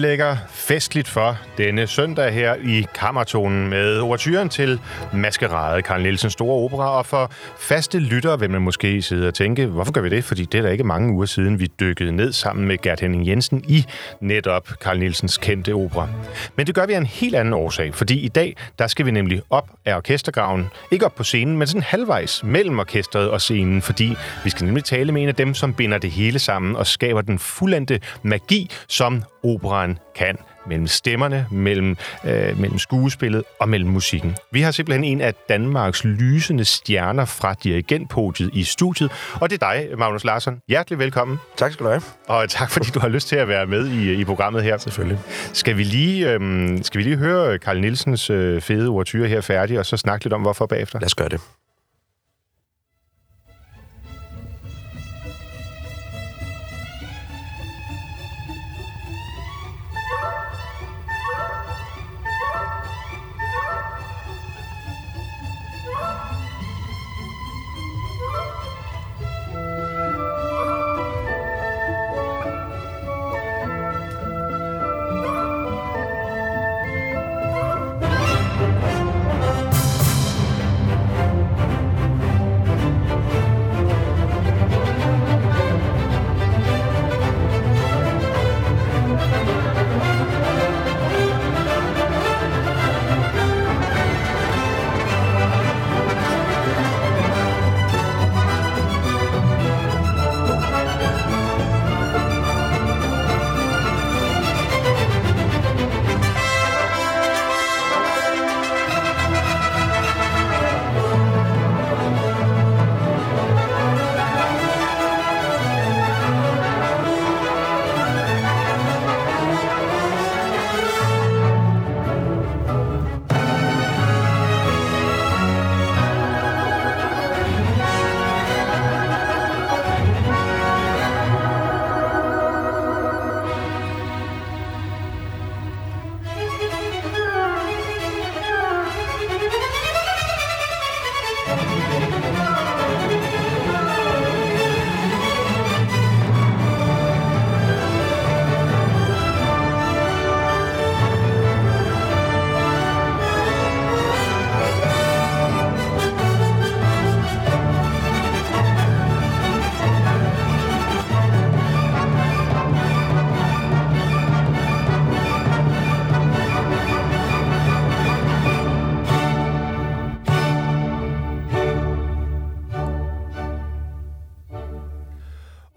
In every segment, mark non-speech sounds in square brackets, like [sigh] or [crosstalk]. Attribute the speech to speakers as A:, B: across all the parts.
A: Lægger festligt for denne søndag her i Kammertonen med overturen til Maskerade, Karl Nielsens store opera. Og for faste lyttere vil man måske sidde og tænke, hvorfor gør vi det? Fordi det er der ikke mange uger siden, vi dykkede ned sammen med Gert Henning Jensen i netop Karl Nielsens kendte opera. Men det gør vi af en helt anden årsag, fordi i dag, der skal vi nemlig op af orkestergraven. Ikke op på scenen, men sådan halvvejs mellem orkestret og scenen, fordi vi skal nemlig tale med en af dem, som binder det hele sammen og skaber den fuldendte magi, som operan kan mellem stemmerne, mellem, øh, mellem skuespillet og mellem musikken. Vi har simpelthen en af Danmarks lysende stjerner fra dirigentpodiet i studiet, og det er dig, Magnus Larsson. Hjertelig velkommen.
B: Tak skal du have.
A: Og tak, fordi du har lyst til at være med i, i programmet her.
B: Selvfølgelig.
A: Skal vi lige, øh, skal vi lige høre Karl Nielsens øh, fede overture her færdig, og så snakke lidt om, hvorfor bagefter?
B: Lad os gøre det.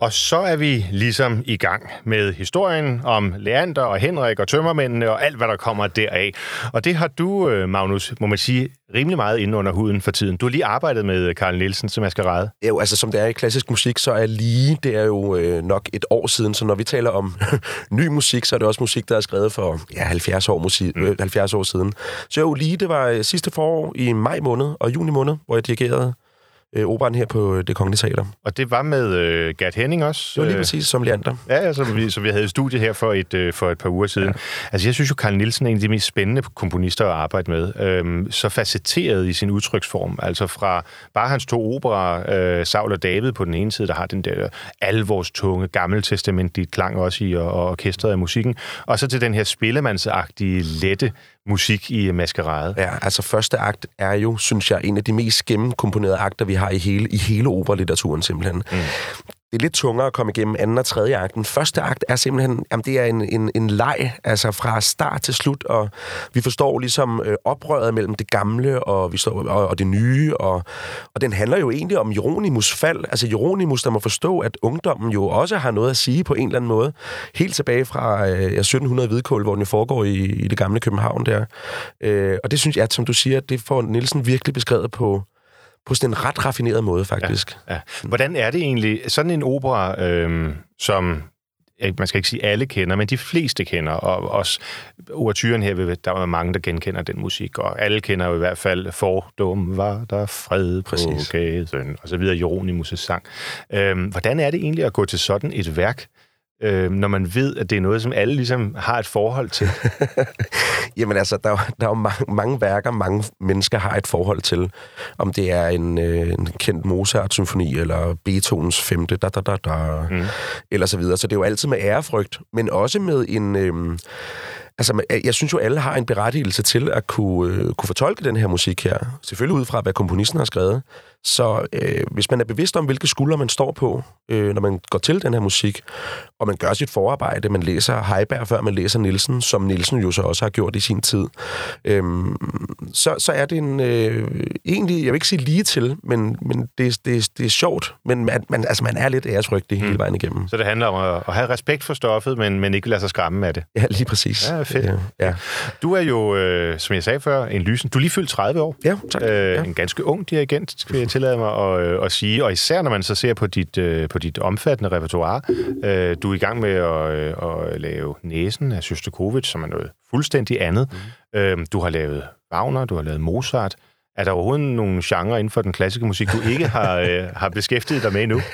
A: Og så er vi ligesom i gang med historien om Leander og Henrik og tømmermændene og alt, hvad der kommer deraf. Og det har du, øh, Magnus, må man sige, rimelig meget inde under huden for tiden. Du har lige arbejdet med Karl Nielsen som maskerade.
B: Jo, altså som det er i klassisk musik, så er lige, det er jo øh, nok et år siden, så når vi taler om [laughs] ny musik, så er det også musik, der er skrevet for ja, 70, år, musik, mm. 70 år siden. Så jo, lige det var sidste forår i maj måned og juni måned, hvor jeg dirigerede øh, operan her på Det Kongelige Teater.
A: Og det var med øh, Gert Henning også?
B: Det var lige præcis som Leander.
A: Ja, ja som, vi, som vi havde i studiet her for et, øh, for et par uger siden. Ja. Altså, jeg synes jo, Karl Nielsen er en af de mest spændende komponister at arbejde med. Øhm, så facetteret i sin udtryksform. Altså fra bare hans to operer, øh, Saul og David på den ene side, der har den der alvorstunge, gammeltestamentlige klang også i, og, og orkestret af musikken. Og så til den her spillemandsagtige, lette musik i Maskerade.
B: Ja, altså første akt er jo, synes jeg, en af de mest gennemkomponerede akter, vi har i hele, i hele operalitteraturen simpelthen. Mm det er lidt tungere at komme igennem anden og tredje akten. Første akt er simpelthen, jamen det er en, en, en leg, altså fra start til slut, og vi forstår ligesom øh, oprøret mellem det gamle og, vi står, og, og det nye, og, og den handler jo egentlig om Jeronimus fald. Altså Jeronimus, der må forstå, at ungdommen jo også har noget at sige på en eller anden måde. Helt tilbage fra øh, 1700 Hvidkål, hvor den foregår i, i det gamle København der. Øh, og det synes jeg, at, som du siger, det får Nielsen virkelig beskrevet på, på sådan en ret raffineret måde, faktisk.
A: Ja, ja. Hvordan er det egentlig, sådan en opera, øhm, som man skal ikke sige alle kender, men de fleste kender, og også overturen her, der er mange, der genkender den musik, og alle kender jo i hvert fald Fordum var der fred Præcis. på gaden, og så videre Jeronimus' sang. Øhm, hvordan er det egentlig at gå til sådan et værk, øh, når man ved, at det er noget, som alle ligesom har et forhold til? [laughs]
B: Jamen altså, der, er- der er jo mange, mange værker, mange mennesker har et forhold til. Om det er en, øh, en kendt Mozart-symfoni, eller Beethovens femte, da, da, da, da, mm. eller så videre. Så det er jo altid med ærefrygt, men også med en... Øh, Altså, jeg synes jo, alle har en berettigelse til at kunne, øh, kunne fortolke den her musik her. Selvfølgelig ud fra, hvad komponisten har skrevet. Så øh, hvis man er bevidst om, hvilke skuldre man står på, øh, når man går til den her musik, og man gør sit forarbejde, man læser Heiberg, før man læser Nielsen, som Nielsen jo så også har gjort i sin tid, øh, så, så er det en, øh, egentlig, jeg vil ikke sige lige til, men, men det, det, det er sjovt, men man, man, altså, man er lidt æresfrygtig hele vejen igennem.
A: Så det handler om at, at have respekt for stoffet, men, men ikke lade sig skræmme af det.
B: Ja, lige præcis.
A: Ja, fedt.
B: Øh, ja.
A: Du er jo, øh, som jeg sagde før, en lysen. Du er lige fyldt 30 år.
B: ja, tak.
A: Øh,
B: ja.
A: En ganske ung dirigent, skal jeg tillade mig at, øh, at sige. Og især når man så ser på dit, øh, på dit omfattende repertoire. Øh, du er i gang med at, at lave Næsen af Shostakovich, som er noget fuldstændig andet. Mm. Øh, du har lavet Wagner, du har lavet Mozart. Er der overhovedet nogle genrer inden for den klassiske musik, du ikke har, [laughs] øh, har beskæftiget dig med endnu? [laughs]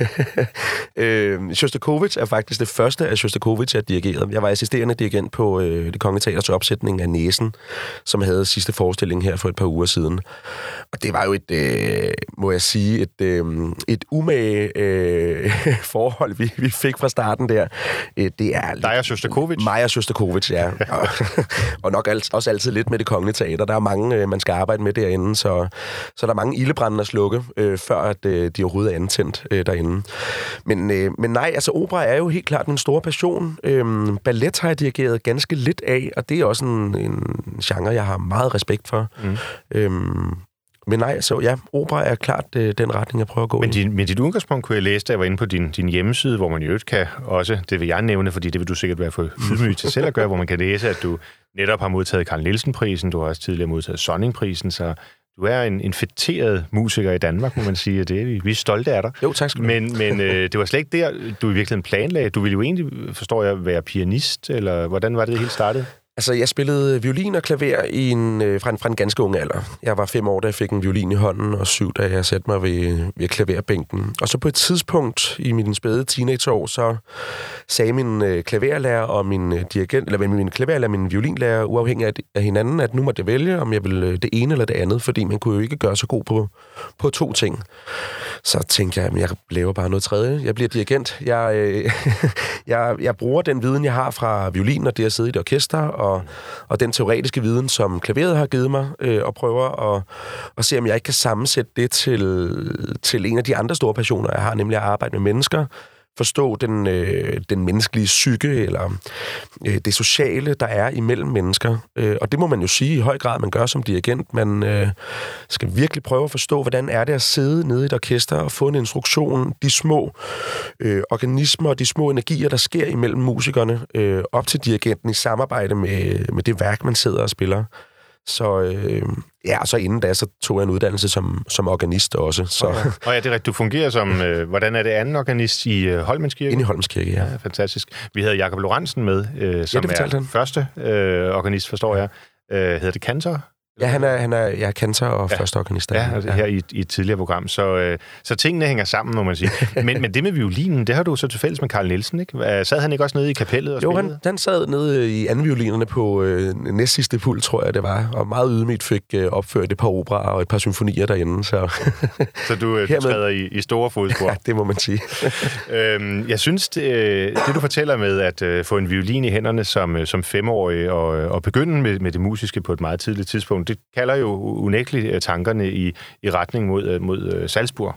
B: Øh, Shostakovich er faktisk det første af Shostakovich, jeg dirigerede. Jeg var assisterende dirigent på øh, det kongelige teaters opsætning af Næsen, som havde sidste forestilling her for et par uger siden. Og det var jo et, øh, må jeg sige, et, øh, et umage øh, [laughs] forhold, vi, vi fik fra starten der. Øh, det er
A: Dig og Shostakovich?
B: Mig og Shostakovich, ja. Og, og nok alt, også altid lidt med det kongelige teater. Der er mange, øh, man skal arbejde med derinde, så, så der er mange ildebrænde at slukke, øh, før at, øh, de overhovedet er antændt øh, derinde. Men, øh, men nej, altså opera er jo helt klart min store passion. Øhm, ballet har jeg dirigeret ganske lidt af, og det er også en, en genre, jeg har meget respekt for. Mm. Øhm, men nej, så ja, opera er klart øh, den retning, jeg prøver at gå
A: Men,
B: i.
A: din, men dit udgangspunkt kunne jeg læse, da jeg var inde på din, din hjemmeside, hvor man jo ikke kan også, det vil jeg nævne, fordi det vil du sikkert være for ydmyg til selv at gøre, [laughs] hvor man kan læse, at du netop har modtaget Karl Nielsen-prisen, du har også tidligere modtaget Sonning-prisen, så du er en, en fætteret musiker i Danmark, må man sige, og det er vi, vi er stolte af dig.
B: Jo, tak skal du.
A: Men, men øh, det var slet ikke der, du i virkeligheden planlagde. Du ville jo egentlig, forstår jeg, være pianist, eller hvordan var det, det hele startede?
B: Altså, jeg spillede violin og klaver i en, øh, fra, en, fra en ganske ung alder. Jeg var fem år, da jeg fik en violin i hånden, og syv, da jeg satte mig ved, ved klaverbænken. Og så på et tidspunkt i min spæde teenageår, så sagde min øh, klaverlærer og min øh, dirigent, eller min klaverlærer og min violinlærer, uafhængig af, af hinanden, at nu måtte jeg vælge, om jeg ville øh, det ene eller det andet, fordi man kunne jo ikke gøre så god på, på to ting. Så tænkte jeg, at jeg laver bare noget tredje. Jeg bliver dirigent. Jeg, øh, [laughs] jeg, jeg bruger den viden, jeg har fra violin og det at sidde i et orkester, og, og den teoretiske viden, som klaveret har givet mig, øh, og prøver at, at se, om jeg ikke kan sammensætte det til, til en af de andre store passioner, jeg har, nemlig at arbejde med mennesker, forstå den, øh, den menneskelige psyke, eller øh, det sociale, der er imellem mennesker. Øh, og det må man jo sige i høj grad, man gør som dirigent. Man øh, skal virkelig prøve at forstå, hvordan er det at sidde nede i et orkester og få en instruktion, de små øh, organismer og de små energier, der sker imellem musikerne, øh, op til dirigenten i samarbejde med, med det værk, man sidder og spiller. Så øh, ja, og så inden da, så tog jeg en uddannelse som, som organist også. Så
A: Og ja, det er rigtigt. Du fungerer som, [laughs] øh, hvordan er det, anden organist i øh, Holmenskirke?
B: inde i Holmskirke, ja.
A: Ja, fantastisk. Vi havde Jakob Lorentzen med, øh, som
B: fortalte
A: er
B: han.
A: første øh, organist, forstår jeg. Øh, hedder det kantor?
B: Ja, han er, han er jeg er kantor og ja. første organist.
A: Ja, altså her i, i et tidligere program. Så, øh, så tingene hænger sammen, må man sige. [laughs] Men, men det med violinen, det har du så til fælles med Carl Nielsen, ikke? Sad han ikke også nede i kapellet og
B: Jo,
A: spillede?
B: han, han sad nede i anden violinerne på øh, næstsidste pult, tror jeg det var, og meget ydmygt fik øh, opført et par operer og et par symfonier derinde, så [laughs]
A: Så du, øh,
B: Hermed-
A: træder i, i store fodspor. [laughs]
B: ja, det må man sige.
A: Øhm, jeg synes, det, øh, det du fortæller med at øh, få en violin i hænderne som, øh, som femårig og, øh, og begynde med, med det musiske på et meget tidligt tidspunkt, det kalder jo unægteligt øh, tankerne i, i retning mod, øh, mod øh, Salzburg.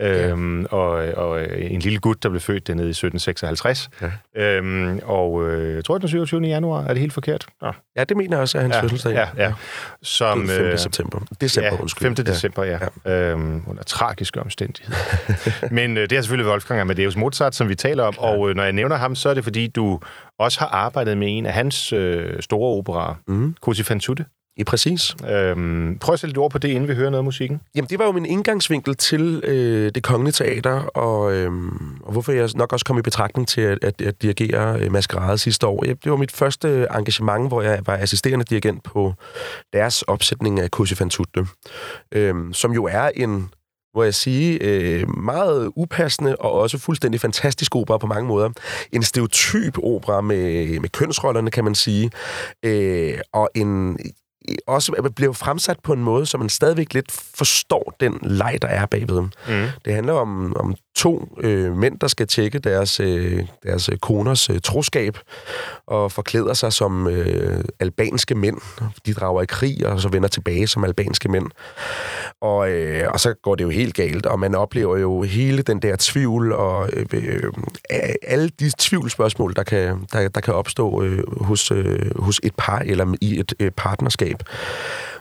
A: Øhm, og, og en lille gut, der blev født dernede i 1756.
B: Ja.
A: Øhm, og øh, jeg tror, det er den 27. januar. Er det helt forkert? Nå,
B: Ja, det mener jeg også er hans fødselsdag.
A: ja, ja. Som,
B: Den 5.
A: øh,
B: september. December,
A: ja,
B: undskyld.
A: 5. december, ja. ja. Øhm, under tragiske omstændigheder. [laughs] Men øh, det er selvfølgelig Wolfgang Amadeus Mozart, som vi taler om, og øh, når jeg nævner ham, så er det fordi, du også har arbejdet med en af hans øh, store operaer, mm. Così fan tutte.
B: Ja, præcis.
A: Øhm, prøv at sætte lidt ord på det, inden vi hører noget af musikken.
B: Jamen, det var jo min indgangsvinkel til øh, det kongelige teater, og, øh, og hvorfor jeg nok også kom i betragtning til at, at, at dirigere øh, Maskerade sidste år. Det var mit første engagement, hvor jeg var assisterende dirigent på deres opsætning af Così fan tutte, øh, som jo er en må jeg sige, øh, meget upassende og også fuldstændig fantastisk opera på mange måder. En stereotyp opera med, med kønsrollerne, kan man sige, øh, og en også blev fremsat på en måde, så man stadigvæk lidt forstår den leg, der er bagved. Mm. Det handler om, om to øh, mænd, der skal tjekke deres, øh, deres koners øh, troskab og forklæder sig som øh, albanske mænd. De drager i krig og så vender tilbage som albanske mænd. Og, øh, og så går det jo helt galt, og man oplever jo hele den der tvivl og øh, øh, alle de tvivlspørgsmål, der kan, der, der kan opstå øh, hos, øh, hos et par eller i et øh, partnerskab.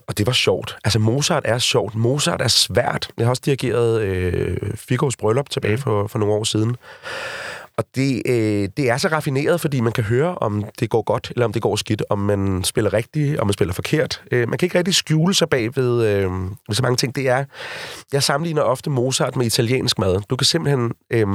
B: Og det var sjovt. Altså, Mozart er sjovt. Mozart er svært. Jeg har også dirigeret øh, Figos bryllup tilbage for, for nogle år siden. Og det, øh, det er så raffineret, fordi man kan høre, om det går godt, eller om det går skidt, om man spiller rigtigt, om man spiller forkert. Øh, man kan ikke rigtig skjule sig bag ved, øh, ved så mange ting. Det er, jeg sammenligner ofte Mozart med italiensk mad. Du kan simpelthen... Øh,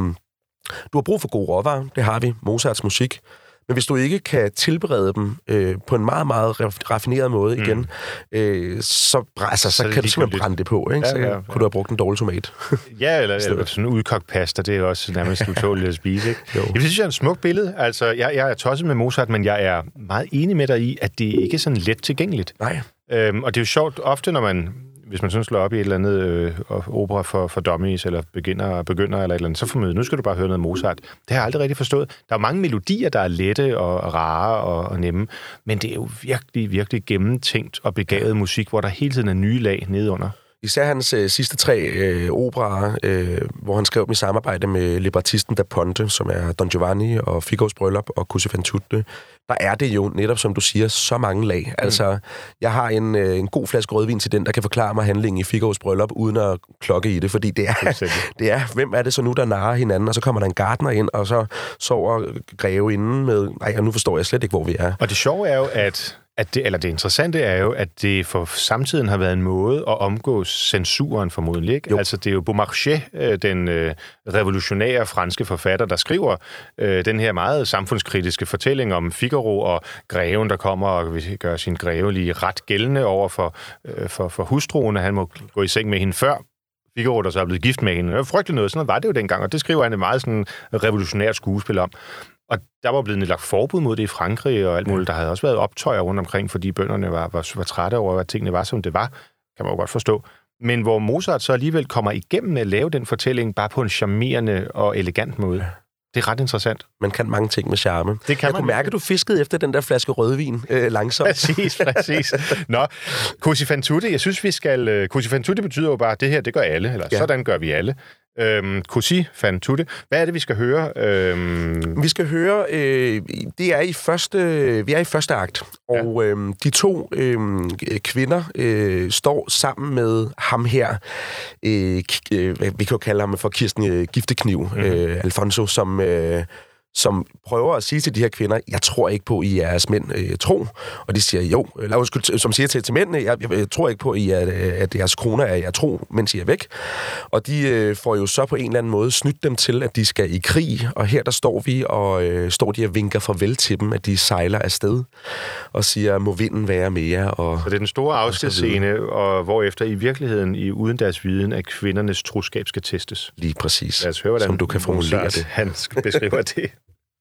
B: du har brug for gode råvarer, det har vi, Mozarts musik. Men hvis du ikke kan tilberede dem øh, på en meget, meget raffineret måde mm. igen, øh, så, altså, så, så kan du simpelthen brænde det på. Ikke? Så ja, ja. kunne du have brugt en dårlig tomat.
A: ja, eller, [laughs] eller sådan en udkogt pasta, det er også nærmest [laughs] utåligt at spise. Ikke? Jo. Jeg synes, det er et smukt billede. Altså, jeg, jeg er tosset med Mozart, men jeg er meget enig med dig i, at det ikke er sådan let tilgængeligt.
B: Nej.
A: Øhm, og det er jo sjovt, ofte når man hvis man sådan slår op i et eller andet øh, opera for, for dummies, eller begynder, begynder eller et eller andet, så får man nu skal du bare høre noget Mozart. Det har jeg aldrig rigtig forstået. Der er mange melodier, der er lette og rare og, og nemme, men det er jo virkelig, virkelig gennemtænkt og begavet musik, hvor der hele tiden er nye lag nedunder.
B: Især hans øh, sidste tre øh, operer, øh, hvor han skrev dem i samarbejde med librettisten Da Ponte, som er Don Giovanni og Figos Bryllup og Così fan tutte, der er det jo netop, som du siger, så mange lag. Mm. Altså, jeg har en, øh, en god flaske rødvin til den, der kan forklare mig handlingen i Figos Bryllup, uden at klokke i det, fordi det er, [laughs] det er, hvem er det så nu, der narer hinanden, og så kommer der en gardner ind, og så sover greve inden med, nej, nu forstår jeg slet ikke, hvor vi er.
A: Og det sjove er jo, at at det, eller det interessante er jo, at det for samtiden har været en måde at omgå censuren formodentlig. Ikke? Altså, det er jo Beaumarchais, øh, den øh, revolutionære franske forfatter, der skriver øh, den her meget samfundskritiske fortælling om Figaro og greven, der kommer og vil gøre sin greve lige ret gældende over for, øh, for, for hustruen, han må gå i seng med hende før Figaro, der så er blevet gift med hende. Det var frygteligt noget, sådan noget var det jo dengang, og det skriver han et meget sådan revolutionært skuespil om. Og der var blevet lagt forbud mod det i Frankrig og alt muligt. Der havde også været optøjer rundt omkring, fordi bønderne var, var, var trætte over, at tingene var, som det var. Kan man jo godt forstå. Men hvor Mozart så alligevel kommer igennem med at lave den fortælling bare på en charmerende og elegant måde. Det er ret interessant.
B: Man kan mange ting med charme.
A: Det kan
B: jeg
A: man.
B: kunne mærke, at du fiskede efter den der flaske rødvin øh, langsomt.
A: Præcis, præcis. [laughs] Nå, Cosi fan tutte, jeg synes, vi skal... Uh, Cosi fan tutte betyder jo bare, at det her, det gør alle, eller ja. sådan gør vi alle. Øhm, Cosi fan tutte. Hvad er det, vi skal høre? Øhm...
B: Vi skal høre, øh, det er i første, vi er i første akt, og ja. øh, de to øh, kvinder øh, står sammen med ham her, øh, øh, vi kan jo kalde ham for Kirsten øh, Giftekniv, mm-hmm. øh, Alfonso, som... Øh, som prøver at sige til de her kvinder, jeg tror ikke på, I jeres mænd øh, tro. Og de siger jo, eller undskyld, som siger til, til mændene, jeg, jeg, jeg tror ikke på, I er, at jeres kroner er jeg tro, mens I er væk. Og de øh, får jo så på en eller anden måde snydt dem til, at de skal i krig. Og her der står vi, og øh, står de og vinker farvel til dem, at de sejler afsted og siger, må vinden være mere. Og,
A: så det er den store afskedsscene, og hvorefter i virkeligheden, i uden deres viden, at kvindernes troskab skal testes.
B: Lige præcis.
A: Lad os høre, hvordan
B: som du kan formulere det.
A: Han beskriver [laughs] det.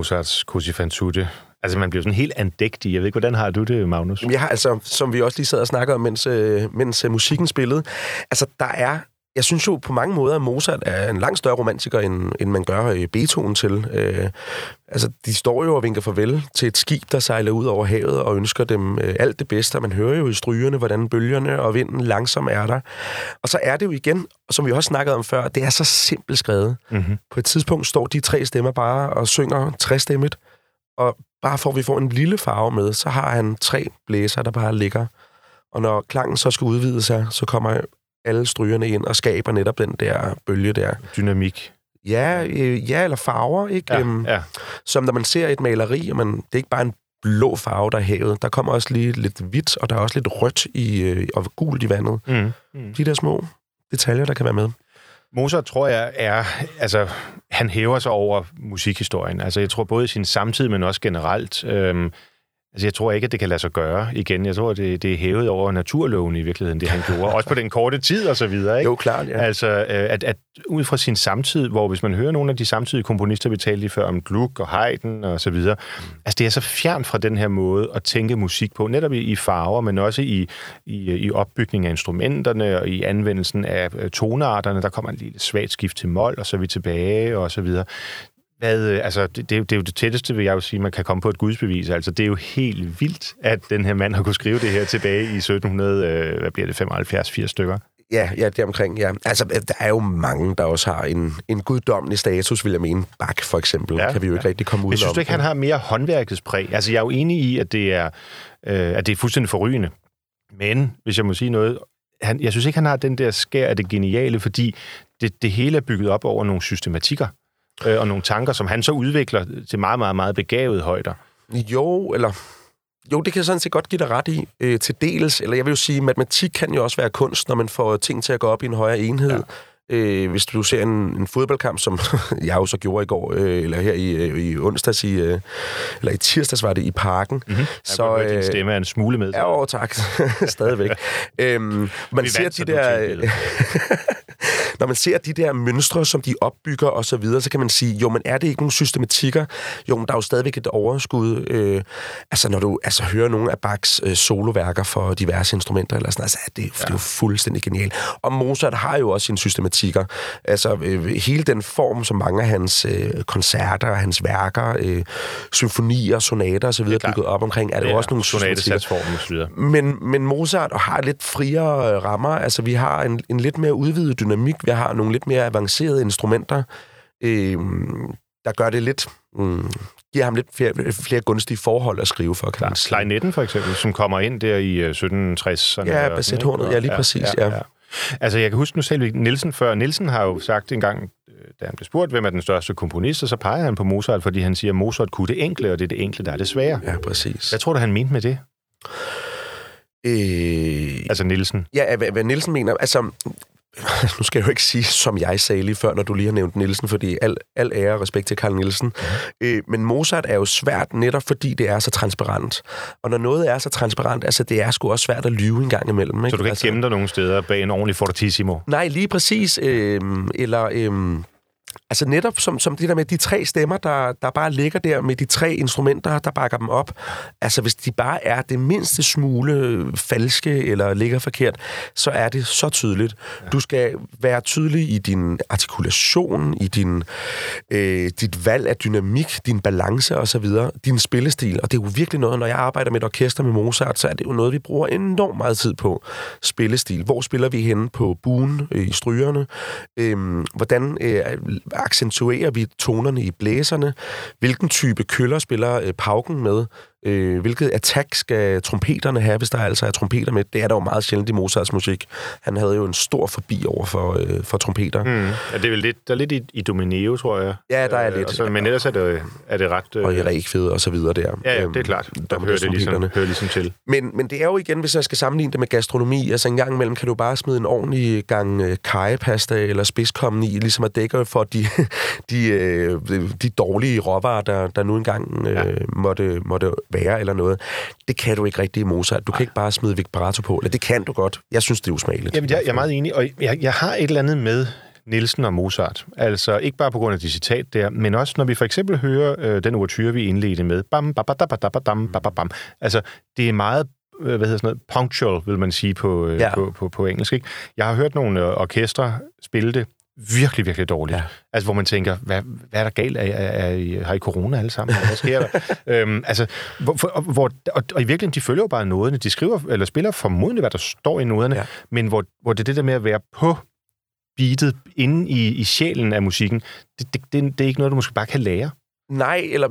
A: Mozarts Così fan tutte. Altså, man bliver sådan helt andægtig.
B: Jeg ved ikke, hvordan har du det, Magnus? Jeg har altså, som vi også lige sad og snakkede om, mens, øh, mens øh, musikken spillede, altså, der er jeg synes jo på mange måder, at Mozart er en langt større romantiker, end, end man gør øh, Beethoven til. Øh, altså, de står jo og vinker farvel til et skib, der sejler ud over havet og ønsker dem øh, alt det bedste. Man hører jo i strygerne, hvordan bølgerne og vinden langsomt er der. Og så er det jo igen, som vi også snakkede om før, det er så simpelt skrevet. Mm-hmm. På et tidspunkt står de tre stemmer bare og synger træstemmet, og bare for at vi får en lille farve med, så har han tre blæser, der bare ligger. Og når klangen så skal udvide sig, så kommer alle strygerne ind og skaber netop den der bølge der.
A: Dynamik.
B: Ja, øh, ja eller farver, ikke?
A: Ja,
B: Øhm,
A: ja.
B: Som når man ser et maleri, og man, det er ikke bare en blå farve, der er havet. Der kommer også lige lidt hvidt, og der er også lidt rødt i, øh, og gult i vandet.
A: Mm. Mm.
B: De der små detaljer, der kan være med.
A: Mozart, tror jeg, er... Altså, han hæver sig over musikhistorien. Altså, jeg tror både i sin samtid, men også generelt. Øhm, altså, jeg tror ikke, at det kan lade sig gøre igen. Jeg tror, det, det er hævet over naturloven i virkeligheden, det han gjorde. også på den korte tid og så videre, ikke?
B: Jo, klart, ja.
A: Altså, øh, at, at ud fra sin samtid, hvor hvis man hører nogle af de samtidige komponister, vi talte lige før om Gluck og Haydn og så videre, altså det er så fjernt fra den her måde at tænke musik på, netop i, i farver, men også i, i, i opbygning af instrumenterne og i anvendelsen af øh, tonearterne. Der kommer en lille svagt skift til mol, og så er vi tilbage og så videre. Hvad, øh, altså, det, det, er jo- det er jo det tætteste, vil jeg jo sige, man kan komme på et gudsbevis. Altså, det er jo helt vildt, at den her mand har kunne skrive det her tilbage i 1700, øh, hvad bliver det, 75-80 stykker.
B: Ja, ja, det omkring, ja. Altså, der er jo mange, der også har en, en guddommelig status, vil jeg mene. Bach, for eksempel,
A: Ja,
B: kan vi jo ikke
A: ja.
B: rigtig komme ud
A: Jeg synes du ikke, han har mere håndværkets præg. Altså, jeg er jo enig i, at det er, øh, at det er fuldstændig forrygende. Men, hvis jeg må sige noget, han, jeg synes ikke, han har den der skær af det geniale, fordi det, det hele er bygget op over nogle systematikker øh, og nogle tanker, som han så udvikler til meget, meget, meget begavede højder.
B: Jo, eller... Jo, det kan jeg sådan set godt give dig ret i, øh, til dels. Eller jeg vil jo sige, matematik kan jo også være kunst, når man får ting til at gå op i en højere enhed. Ja. Øh, hvis du ser en, en fodboldkamp, som [laughs] jeg jo så gjorde i går, øh, eller her i, øh, i onsdags, i, øh, eller i tirsdags var det i parken. Mm-hmm.
A: Så, øh, din stemme er en smule med.
B: Ja, jo, tak. [laughs] Stadigvæk. øhm, man ser de der... [laughs] når man ser de der mønstre, som de opbygger og så videre, så kan man sige, jo, men er det ikke nogle systematikker? Jo, men der er jo stadigvæk et overskud. Øh, altså, når du altså, hører nogle af Bachs øh, soloværker for diverse instrumenter, eller sådan, altså, det, ja. det er jo fuldstændig genialt. Og Mozart har jo også sine systematikker. Altså, øh, hele den form, som mange af hans øh, koncerter, hans værker, øh, symfonier, sonater og så videre bygget op omkring, er det jo også nogle systematikker. Men, men Mozart har lidt friere øh, rammer. Altså, vi har en, en lidt mere udvidet dynamik. Vi har nogle lidt mere avancerede instrumenter, øh, der gør det lidt... Mm, giver ham lidt flere, flere gunstige forhold at skrive for, kan man sige.
A: Klarinetten for eksempel, som kommer ind der i øh, 1760'erne.
B: Ja,
A: og
B: basset
A: sådan, ikke?
B: hornet. Ja, lige præcis, ja.
A: Altså, jeg kan huske, nu selv Nielsen før. Nielsen har jo sagt engang, øh, da han blev spurgt, hvem er den største komponist, og så peger han på Mozart, fordi han siger, at Mozart kunne det enkle, og det er det enkle, der er det svære.
B: Ja, præcis.
A: Hvad tror du, han mente med det?
B: Øh,
A: Altså Nielsen.
B: Ja, hvad, hvad Nielsen mener, altså... [laughs] Nu skal jeg jo ikke sige, som jeg sagde lige før, når du lige har nævnt Nielsen, fordi al, al ære og respekt til Carl Nielsen. Mm. Øh, men Mozart er jo svært netop, fordi det er så transparent. Og når noget er så transparent, altså det er sgu også svært at lyve en gang imellem. Ikke?
A: Så du kan ikke
B: altså,
A: gemme dig nogen steder bag en ordentlig fortissimo.
B: Nej, lige præcis. Øh, eller... Øh, Altså netop som, som det der med de tre stemmer, der, der bare ligger der med de tre instrumenter, der bakker dem op. Altså hvis de bare er det mindste smule falske eller ligger forkert, så er det så tydeligt. Du skal være tydelig i din artikulation, i din, øh, dit valg af dynamik, din balance osv., din spillestil. Og det er jo virkelig noget, når jeg arbejder med et orkester med Mozart, så er det jo noget, vi bruger enormt meget tid på. Spillestil. Hvor spiller vi henne på buen, øh, i strygerne? Øh, hvordan øh, accentuerer vi tonerne i blæserne? Hvilken type køller spiller øh, pauken med? Øh, hvilket attack skal trompeterne have, hvis der altså er trompeter med? Det er der jo meget sjældent i Mozarts musik. Han havde jo en stor forbi over for, øh, for trompeter. Mm.
A: Ja, det er vel lidt, der er lidt i, i Domineo, tror jeg.
B: Ja, der er
A: Øh,
B: lidt.
A: Så, men ellers er det, er det ret... Øh,
B: Og i Rækfed og så videre der.
A: ja, ja,
B: Øhm,
A: det er klart. Der
B: med
A: hører det ligesom, hører ligesom til.
B: Men, men det er jo igen, hvis jeg skal sammenligne det med gastronomi, altså en gang imellem kan du bare smide en ordentlig gang øh, kajepasta eller spidskommen i, ligesom at dække for de, [laughs] de, øh, de dårlige råvarer, der, der nu engang øh, ja. måtte, måtte være eller noget. Det kan du ikke rigtig i Mozart. Du kan ikke bare smide vibrato på. Eller det kan du godt. Jeg synes, det er usmageligt.
A: Jamen, jeg, jeg er meget enig, og jeg, jeg har et eller andet med Nielsen og Mozart. Altså ikke bare på grund af de citat der, men også når vi for eksempel hører øh, den overture, vi indledte med. Bam, bam, bam, bam, bam, bam, bam. Altså, det er meget øh, hvad hedder sådan noget, punctual, vil man sige på, øh, ja. på, på, på engelsk. Ikke? Jeg har hørt nogle øh, orkestre spille det virkelig, virkelig dårligt. Ja. Altså, hvor man tænker, hvad, hvad er der galt? Er, er, er, har I corona alle sammen? Hvad sker der? [laughs] øhm, altså, hvor, hvor, og, og, i virkeligheden, de følger jo bare noderne. De skriver, eller spiller formodentlig, hvad der står i noderne, ja. men hvor, hvor det er det der med at være på beatet inde i, i sjælen af musikken, det, det, det, det er ikke noget, du måske bare kan lære.
B: Nej, eller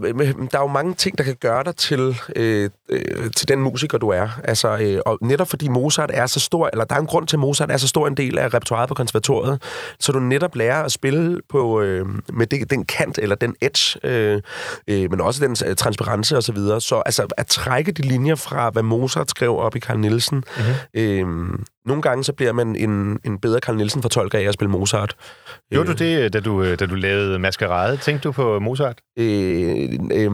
B: der er jo mange ting, der kan gøre dig til, øh, øh, til den musiker, du er. Altså, øh, og netop fordi Mozart er så stor, eller der er en grund til, at Mozart er så stor en del af repertoireet på konservatoriet, så du netop lærer at spille på, øh, med det, den kant, eller den edge, øh, øh, men også den øh, transparence og så videre. Så altså, at trække de linjer fra, hvad Mozart skrev op i Carl Nielsen, mm-hmm. øh, nogle gange så bliver man en, en bedre Carl Nielsen fortolker af at spille Mozart.
A: Gjorde du det, da du, da du lavede Maskerade? Tænkte du på Mozart?
B: Øh, øh,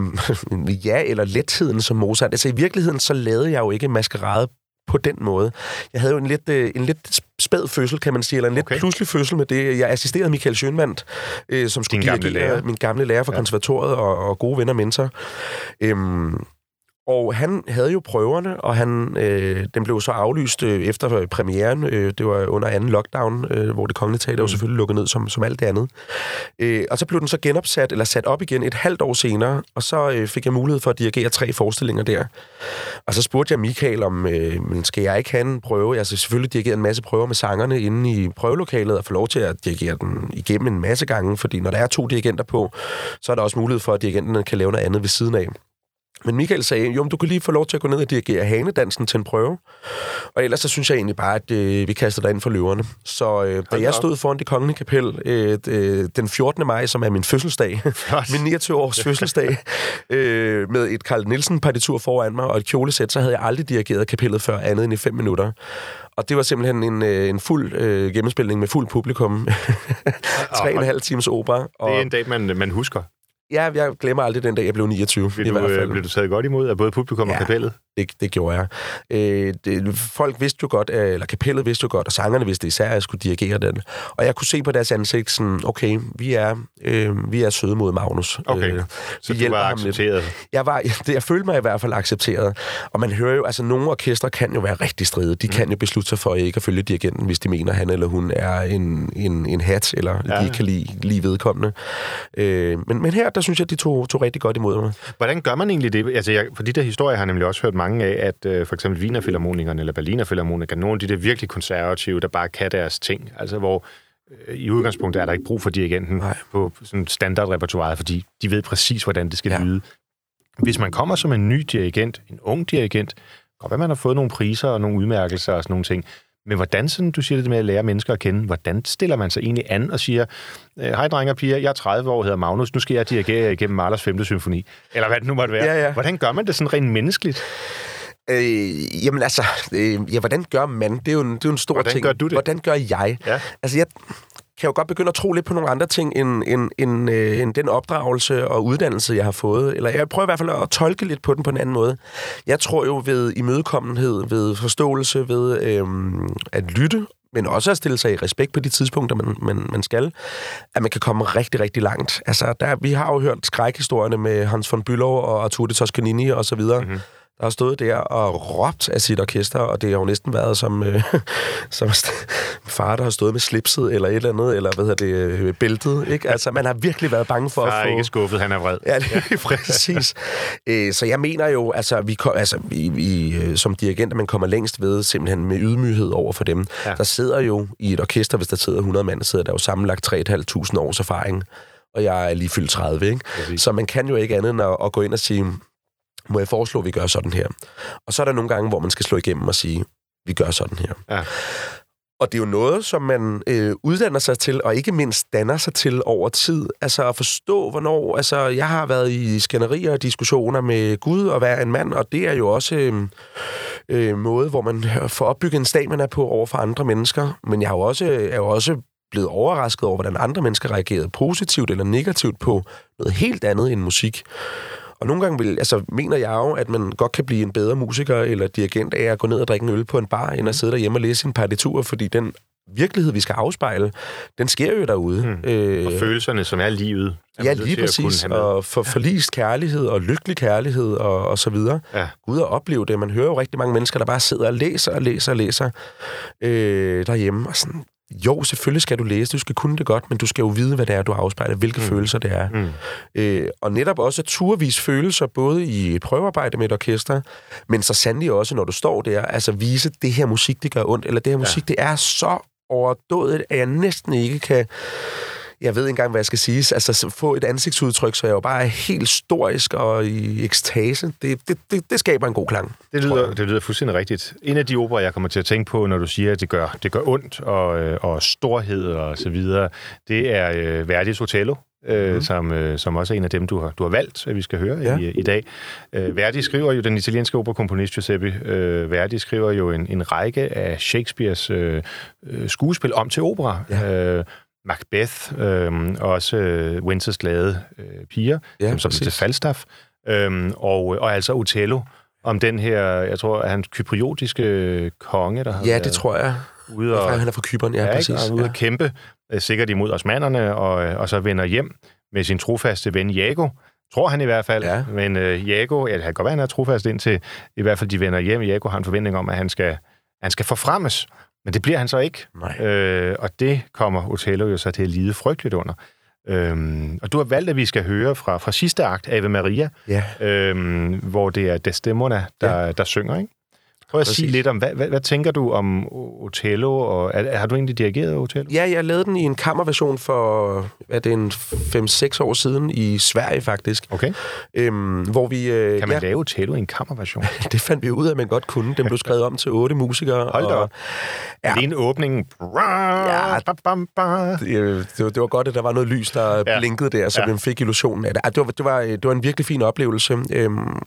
B: [laughs] ja, eller letheden som Mozart. Altså i virkeligheden, så lavede jeg jo ikke Maskerade på den måde. Jeg havde jo en lidt, øh, en lidt spæd fødsel, kan man sige, eller en lidt okay. pludselig fødsel med det. Jeg assisterede Michael Schønwandt, øh, som skulle
A: Din gamle lærer.
B: min gamle lærer fra ja. konservatoriet og, og gode venner mentor. Øhm, og han havde jo prøverne, og han, øh, den blev så aflyst øh, efter premieren. Øh, det var under anden lockdown, øh, hvor det kongelige teater mm. selvfølgelig lukket ned som, som alt det andet. Øh, og så blev den så genopsat, eller sat op igen et halvt år senere, og så øh, fik jeg mulighed for at dirigere tre forestillinger der. Og så spurgte jeg Michael om, øh, men skal jeg ikke have en prøve? Jeg har selvfølgelig dirigeret en masse prøver med sangerne inde i prøvelokalet, og få lov til at dirigere den igennem en masse gange, fordi når der er to dirigenter på, så er der også mulighed for, at dirigenterne kan lave noget andet ved siden af. Men Michael sagde, jo, du kan lige få lov til at gå ned og dirigere hanedansen til en prøve. Og ellers så synes jeg egentlig bare, at øh, vi kaster dig ind for løverne. Så øh, da jeg stod foran det kongelige kapel øh, øh, den 14. maj, som er min fødselsdag, [laughs] min 29-års fødselsdag, øh, med et Carl Nielsen-partitur foran mig og et kjolesæt, så havde jeg aldrig dirigeret kapellet før andet end i fem minutter. Og det var simpelthen en, øh, en fuld øh, gennemspilning med fuld publikum. [laughs] Tre og en halv times opera.
A: Og... Det er en dag, man, man husker.
B: Ja, jeg glemmer aldrig den dag, jeg blev 29.
A: Blev, i du, hvert fald. blev du taget godt imod af både publikum ja, og kapellet?
B: Det, det gjorde jeg. Øh, det, folk vidste jo godt, øh, eller kapellet vidste jo godt, og sangerne vidste især, at jeg skulle dirigere den. Og jeg kunne se på deres ansigt sådan, okay, vi er, øh, vi er søde mod Magnus.
A: Okay, øh, så du var accepteret?
B: Jeg, var, [laughs] det, jeg følte mig i hvert fald accepteret. Og man hører jo, altså nogle orkestre kan jo være rigtig stride. De mm. kan jo beslutte sig for ikke at følge dirigenten, hvis de mener, han eller hun er en, en, en hat, eller ja. de kan lide, lide vedkommende. Øh, men, men her, der synes jeg, de tog, tog rigtig godt imod mig.
A: Hvordan gør man egentlig det? Altså, jeg, for de der historier har jeg nemlig også hørt mange af, at uh, for eksempel Wienerfilharmonikerne eller Berlinerfilharmonikerne, nogle af de der virkelig konservative, der bare kan deres ting, altså hvor uh, i udgangspunktet er der ikke brug for dirigenten Nej. på sådan standardrepertoire, fordi de ved præcis, hvordan det skal ja. lyde. Hvis man kommer som en ny dirigent, en ung dirigent, godt være, man har fået nogle priser og nogle udmærkelser og sådan nogle ting, men hvordan, sådan, du siger det med at lære mennesker at kende, hvordan stiller man sig egentlig an og siger, øh, hej drenge og piger, jeg er 30 år, hedder Magnus, nu skal jeg dirigere igennem Mahlers 5. symfoni. Eller hvad det nu måtte være. Ja, ja. Hvordan gør man det sådan rent menneskeligt?
B: Øh, jamen altså, øh, ja, hvordan gør man? Det er jo en, det er jo en stor
A: hvordan
B: ting.
A: Hvordan gør du det?
B: Hvordan gør jeg? Ja. Altså, jeg kan jo godt begynde at tro lidt på nogle andre ting, end, end, end, øh, end den opdragelse og uddannelse, jeg har fået. Eller jeg prøver i hvert fald at tolke lidt på den på en anden måde. Jeg tror jo ved imødekommenhed, ved forståelse, ved øh, at lytte men også at stille sig i respekt på de tidspunkter, man, man, man skal, at man kan komme rigtig, rigtig langt. Altså, der, vi har jo hørt skrækhistorierne med Hans von Bülow og Arturo de Toscanini og så videre. Mm-hmm der har stået der og råbt af sit orkester, og det har jo næsten været som, øh, [laughs] som far, der har stået med slipset eller et eller andet, eller hvad hedder det, øh, bæltet. Ikke? Altså, man har virkelig været bange for
A: far
B: at få...
A: er ikke skuffet, han er vred.
B: Ja, det er [laughs] præcis. Æ, så jeg mener jo, altså, vi, kom, altså, vi, vi, øh, som dirigenter, man kommer længst ved simpelthen med ydmyghed over for dem. Ja. Der sidder jo i et orkester, hvis der sidder 100 mand, der sidder der jo sammenlagt 3.500 års erfaring og jeg er lige fyldt 30, ikke? Præcis. Så man kan jo ikke andet end at, at gå ind og sige, må jeg foreslå, at vi gør sådan her? Og så er der nogle gange, hvor man skal slå igennem og sige, vi gør sådan her. Ja. Og det er jo noget, som man øh, uddanner sig til, og ikke mindst danner sig til over tid. Altså at forstå, hvornår... Altså, jeg har været i skænderier og diskussioner med Gud og være en mand, og det er jo også øh, øh, måde, hvor man får opbygget en stamina på over for andre mennesker. Men jeg har jo også, er jo også blevet overrasket over, hvordan andre mennesker reagerede positivt eller negativt på noget helt andet end musik. Og nogle gange vil, altså, mener jeg jo, at man godt kan blive en bedre musiker eller dirigent af at gå ned og drikke en øl på en bar, end at sidde derhjemme og læse sin partitur, fordi den virkelighed, vi skal afspejle, den sker jo derude.
A: Mm. Øh, og følelserne, som er livet.
B: Er ja, lige præcis. Og for forlist kærlighed og lykkelig kærlighed og, og så videre. Ja. Gud at opleve det. Man hører jo rigtig mange mennesker, der bare sidder og læser og læser og læser øh, derhjemme. Og sådan, jo, selvfølgelig skal du læse, du skal kunne det godt, men du skal jo vide, hvad det er, du afspejler, hvilke mm. følelser det er. Mm. Øh, og netop også turvis følelser, både i et prøvearbejde med et orkester, men så sandelig også, når du står der, altså vise, det her musik, det gør ondt, eller det her musik, ja. det er så overdådet, at jeg næsten ikke kan jeg ved ikke engang, hvad jeg skal sige. Altså, få et ansigtsudtryk, så jeg jo bare er helt storisk og i ekstase. Det, det, det, det skaber en god klang.
A: Det lyder, det lyder fuldstændig rigtigt. En af de operer, jeg kommer til at tænke på, når du siger, at det gør, det gør ondt og, øh, og storhed og så videre, det er øh, Verdis Otello, øh, mm. som, øh, som også er en af dem, du har, du har valgt, at vi skal høre ja. i, i dag. Øh, Verdi skriver jo, den italienske operakomponist Giuseppe øh, Verdi skriver jo en, en række af Shakespeares øh, øh skuespil om til opera. Ja. Øh, Macbeth, øh, også øh, Winters glade øh, piger, ja, som, som til Falstaff, øh, og, og altså Othello, om den her, jeg tror, er han kypriotiske konge, der har
B: Ja, det tror jeg. Ude og, han er fra Kyberen, ja, ja præcis. Ikke?
A: Og ude ja. at kæmpe, øh, sikkert imod osmanderne, og, øh, og så vender hjem med sin trofaste ven Jago, tror han i hvert fald. Ja. Men uh, Jago, ja, det kan godt være, han er trofast indtil i hvert fald de vender hjem. Jago har en forventning om, at han skal, han skal forfremmes. Men det bliver han så ikke.
B: Nej.
A: Øh, og det kommer Othello jo så til at lide frygteligt under. Øhm, og du har valgt, at vi skal høre fra, fra sidste akt, Ave Maria,
B: ja.
A: øhm, hvor det er Desdemona, der, ja. der synger, ikke? Prøv at Præcis. sige lidt om, hvad, hvad, hvad tænker du om Othello, og er, har du egentlig dirigeret Othello?
B: Ja, jeg lavede den i en kammerversion for, hvad er det, en 5-6 år siden i Sverige faktisk.
A: Okay.
B: Øhm, hvor vi... Øh,
A: kan man ja, lave Othello i en kammerversion? [laughs]
B: det fandt vi ud af, at man godt kunne. Den blev skrevet om til otte musikere.
A: Hold da op. Ja. Er det en åbning?
B: Ja, det, det, var, det var godt, at der var noget lys, der ja. blinkede der, så ja. man fik illusionen af det. Det var, det, var, det var en virkelig fin oplevelse. Øhm,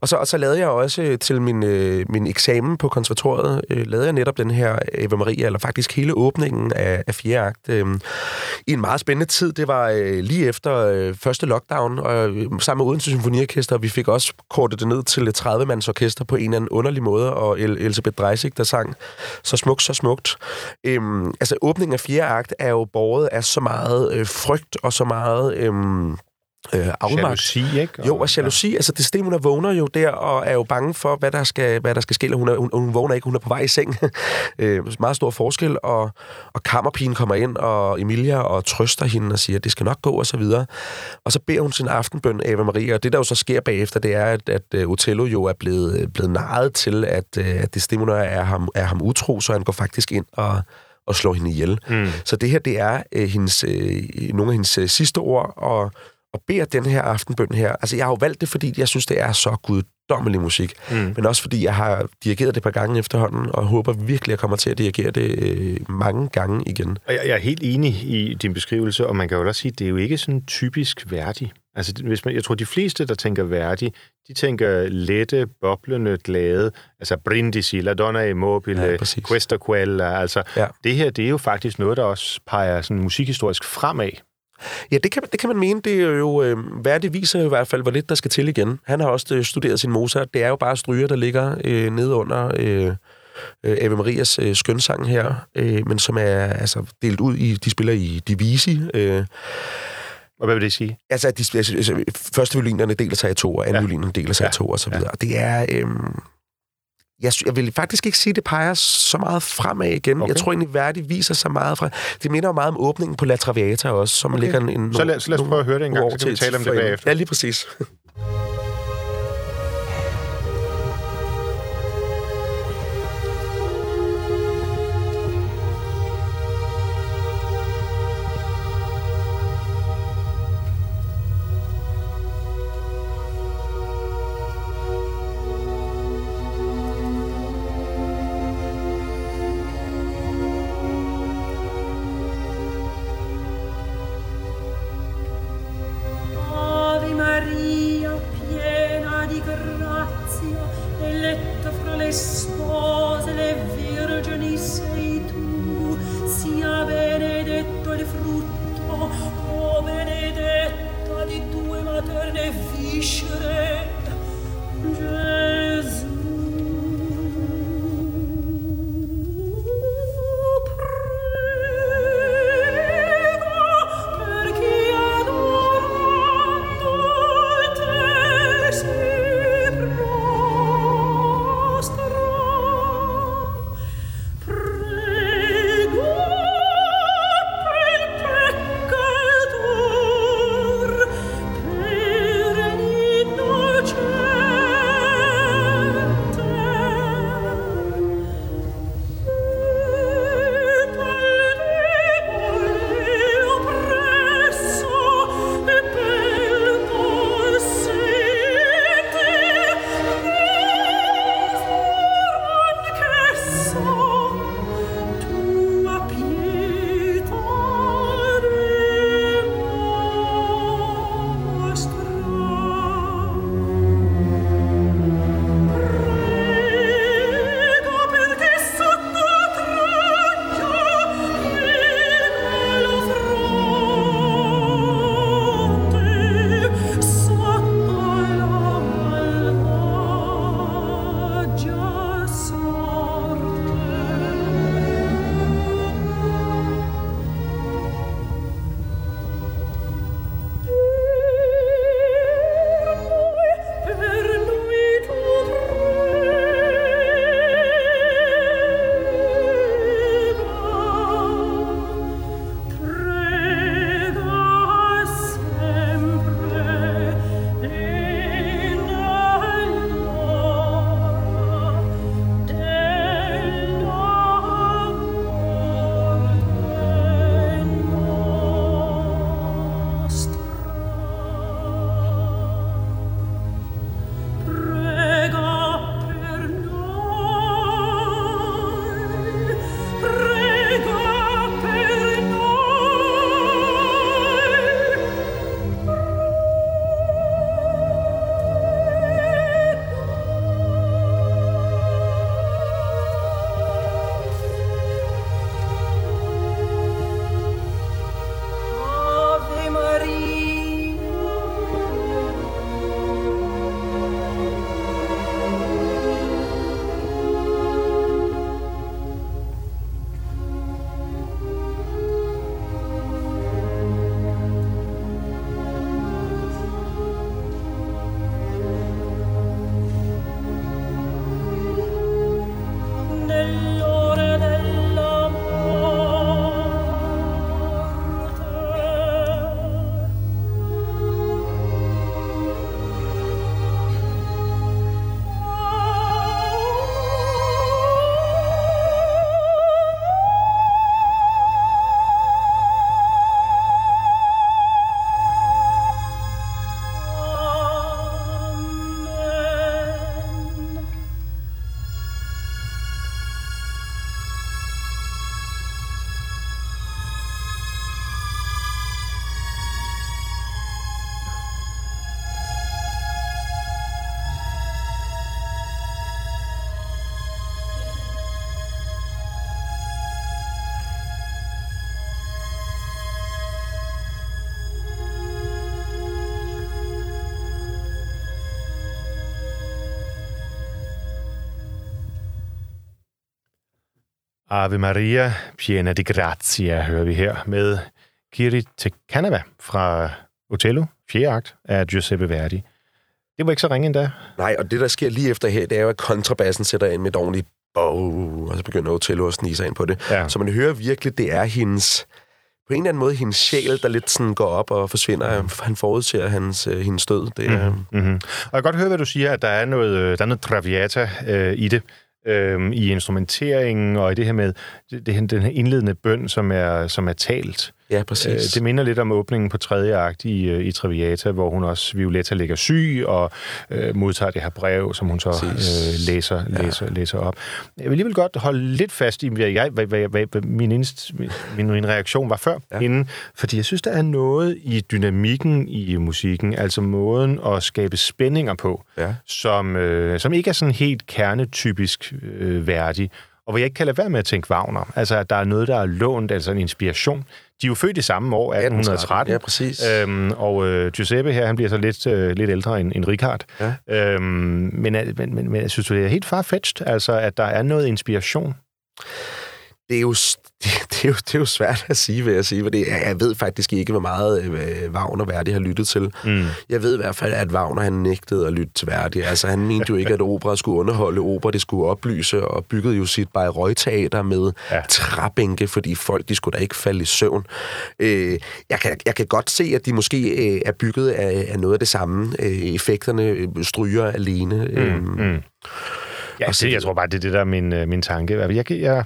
B: og, så, og så lavede jeg også til min, øh, min eksamen på konservatoriet, øh, lavede jeg netop den her Eva Maria, eller faktisk hele åbningen af, af fjerde akt, øh, i en meget spændende tid. Det var øh, lige efter øh, første lockdown, og øh, sammen med Odense Symfoniorkester, vi fik også kortet det ned til et 30-mands orkester på en eller anden underlig måde, og El Elisabeth Dreisig, der sang så smukt, så smukt. Øh, altså, åbningen af fjerde akt er jo borget af så meget øh, frygt og så meget... Øh, øh, afmagt.
A: Jalousi, ikke?
B: Og, jo, og jalousi. Ja. Altså, det Stemuna vågner jo der, og er jo bange for, hvad der skal, hvad der skal ske. Hun, er, hun, hun vågner ikke, hun er på vej i seng. [laughs] øh, meget stor forskel, og, og kammerpigen kommer ind, og Emilia og trøster hende og siger, at det skal nok gå, og så videre. Og så beder hun sin aftenbøn, Eva Maria, og det, der jo så sker bagefter, det er, at, at uh, Othello jo er blevet, blevet narret til, at, uh, at det Stemuna er ham, er ham utro, så han går faktisk ind og og slår hende ihjel. Mm. Så det her, det er uh, hendes, uh, nogle af hendes uh, sidste ord, og og beder den her aftenbøn her. Altså, jeg har jo valgt det, fordi jeg synes, det er så guddommelig musik. Mm. Men også fordi jeg har dirigeret det et par gange efterhånden, og håber virkelig, at jeg kommer til at dirigere det øh, mange gange igen.
A: Og jeg, jeg er helt enig i din beskrivelse, og man kan jo også sige, at det er jo ikke sådan typisk værdig. Altså, hvis man, jeg tror, de fleste, der tænker værdig, de tænker lette, boblende, glade, altså Brindisi, La Donna Immobile, ja, Questa Quella, altså ja. det her, det er jo faktisk noget, der også peger sådan musikhistorisk fremad.
B: Ja, det kan, det kan man mene. Det er jo, øh, hvad det viser i hvert fald, hvor lidt der skal til igen. Han har også øh, studeret sin Mozart. Det er jo bare stryger, der ligger øh, nede under øh, øh, Ave Marias øh, skønsang her, øh, men som er altså, delt ud i, de spiller i Divisi. Øh,
A: og hvad vil det sige?
B: Altså, de, altså, altså første violinerne deler sig i to, og anden ja. violinerne deler sig ja. i to, og så videre. Ja. Det er... Øh, jeg, jeg vil faktisk ikke sige, at det peger så meget fremad igen. Okay. Jeg tror egentlig, Verdi viser sig meget fra... Det minder jo meget om åbningen på La Traviata også, som okay. ligger en... en
A: så lad, så lad os prøve at høre det en gang, så kan vi tale om det bagefter.
B: Ja, lige præcis.
A: Ave Maria, piena di grazia, hører vi her med Kiri Canava fra Otello, fjerde akt af Giuseppe Verdi. Det var ikke så ringe endda.
B: Nej, og det, der sker lige efter her, det er jo, at kontrabassen sætter ind med et ordentligt bow, og så begynder Otello at snige sig ind på det. Ja. Så man hører virkelig, det er hendes på en eller anden måde hendes sjæl, der lidt sådan går op og forsvinder. Mm. Han forudser hans, øh, hendes død. Det er,
A: mm-hmm. Og jeg kan godt høre, hvad du siger, at der er noget, øh, der er noget traviata øh, i det øh, i instrumenteringen og i det her med det, det, den her indledende bøn, som er, som er talt.
B: Ja, præcis. Øh,
A: det minder lidt om åbningen på tredje akt i, øh, i Traviata, hvor hun også, Violetta ligger syg og øh, modtager det her brev, som hun så øh, læser, ja. læser, læser op. Jeg vil alligevel godt holde lidt fast i, hvad, jeg, hvad, hvad, hvad, min, indst, min, min reaktion var før ja. inden, fordi jeg synes, der er noget i dynamikken i musikken, altså måden at skabe spændinger på, ja. som, øh, som ikke er sådan helt kernetypisk øh, værdig og hvor jeg ikke kan lade være med at tænke Wagner. Altså, at der er noget, der er lånt, altså en inspiration. De er jo født i samme år, 1813.
B: Ja, præcis.
A: Øhm, og øh, Giuseppe her, han bliver så lidt, øh, lidt ældre end, end Richard. Ja. Øhm, men, men, men, men jeg synes, det er helt farfetched, altså, at der er noget inspiration
B: det er, jo, [laughs] det, det, er jo, det er jo svært at sige, vil jeg sige. For det, jeg ved faktisk ikke, hvor meget øh, Wagner Verdi har lyttet til. Mm. Jeg ved i hvert fald, at Wagner han nægtede at lytte til Verdi. Altså, han mente jo ikke, at opera skulle underholde opera, det skulle oplyse, og byggede jo sit Bayreuth-teater med ja. træbænke, fordi folk de skulle da ikke falde i søvn. Øh, jeg, kan, jeg kan godt se, at de måske øh, er bygget af, af noget af det samme. Øh, effekterne øh, stryger alene. Mm. Øh, mm.
A: Ja, det, jeg tror bare, det er det, der er min, øh, min tanke. Jeg, jeg,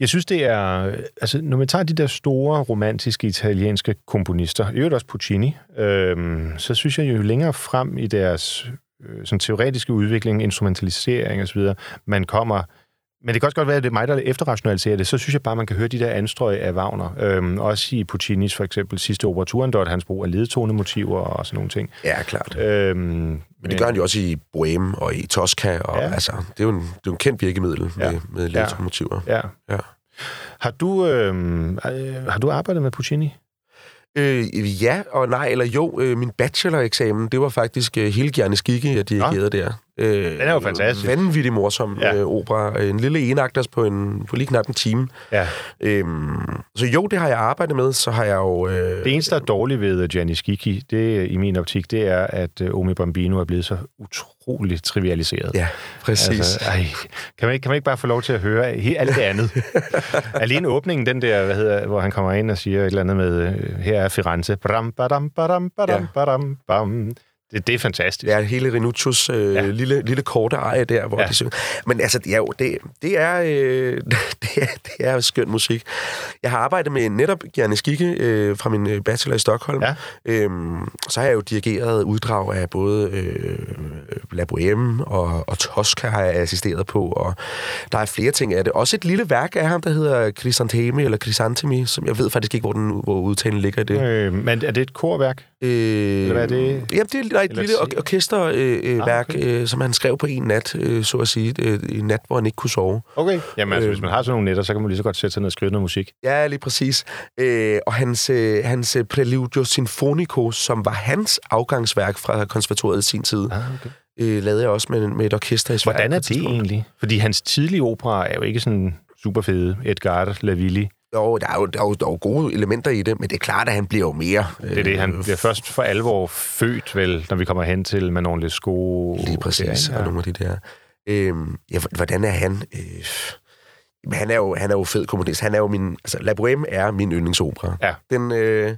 A: jeg synes, det er... Altså, når man tager de der store, romantiske italienske komponister, i øvrigt også Puccini, øhm, så synes jeg jo længere frem i deres øh, sådan teoretiske udvikling, instrumentalisering osv., man kommer men det kan også godt være, at det er mig, der efterrationaliserer det. Så synes jeg bare, man kan høre de der anstrøg af Wagner. Øhm, også i Puccinis for eksempel sidste opera Turandot, hans brug af ledetonemotiver og sådan nogle ting.
B: Ja, klart. Øhm, men det gør han jo også i Bohème og i Tosca. Og, ja. altså, det, er jo en, det er jo en kendt virkemiddel ja. med, med ledetonemotiver.
A: Ja. ja. Har, du, øhm, har du arbejdet med Puccini?
B: Øh, ja og nej, eller jo. Øh, min bachelor-eksamen, det var faktisk øh, hele Gjerne Skikke, jeg dirigerede ja. der.
A: Øh, den er jo fantastisk.
B: Vanvittig morsom ja. øh, opera. En lille enakters på, en, på lige knap en time. Ja. Øhm, så jo, det har jeg arbejdet med. Så har jeg jo... Øh,
A: det eneste, der er dårligt ved Gianni Schicchi, det i min optik, det er, at uh, Omi Bambino er blevet så utroligt trivialiseret.
B: Ja, præcis. Altså, ej,
A: kan, man ikke, kan man ikke bare få lov til at høre alt det andet? [laughs] Alene åbningen, den der, hvad hedder, hvor han kommer ind og siger et eller andet med, øh, her er Firenze. Bram, badam, badam, badam, ja. badam, bam. Det, det er fantastisk.
B: Ja, hele Renuccios øh, ja. lille, lille korte eje der, hvor ja. de synger. Men altså, det er jo, det, det er, øh, [laughs] det, er, det er skøn musik. Jeg har arbejdet med netop Gianni Skikke øh, fra min øh, bachelor i Stockholm. Ja. Øhm, så har jeg jo dirigeret uddrag af både øh, La Bohème og, og Tosca har jeg assisteret på, og der er flere ting af det. Også et lille værk af ham, der hedder Chrysantemi, eller Chrysantemi, som jeg ved faktisk ikke, hvor, den, hvor udtalen ligger i det. Øh,
A: men er det et korværk? Øh, Eller hvad er det?
B: Ja, det er et lille or- orkesterværk, øh, øh, ah, okay. øh, som han skrev på en nat, øh, så at sige. Øh, en nat, hvor han ikke kunne sove.
A: Okay. Jamen altså, øh, hvis man har sådan nogle netter, så kan man lige så godt sætte sig ned og skrive noget musik.
B: Ja, lige præcis. Øh, og hans, øh, hans øh, Preludio Sinfonico, som var hans afgangsværk fra konservatoriet i sin tid, ah, okay. øh, lavede jeg også med, med et orkester i
A: Sverige. Hvordan er det egentlig? Fordi hans tidlige opera er jo ikke sådan super fede. Edgar Lavilli
B: jo, der er jo, der, er jo, der er jo gode elementer i det, men det er klart, at han bliver jo mere...
A: Det er det, han øh, bliver først for alvor født, vel, når vi kommer hen til Manon Lescaut.
B: Lige præcis, ja. og nogle af de der... Øhm, ja, hvordan er han? Øh, han er jo, han er jo fed komponist. Han er jo min... Altså, La Bohème er min yndlingsopera. Ja. Den, øh,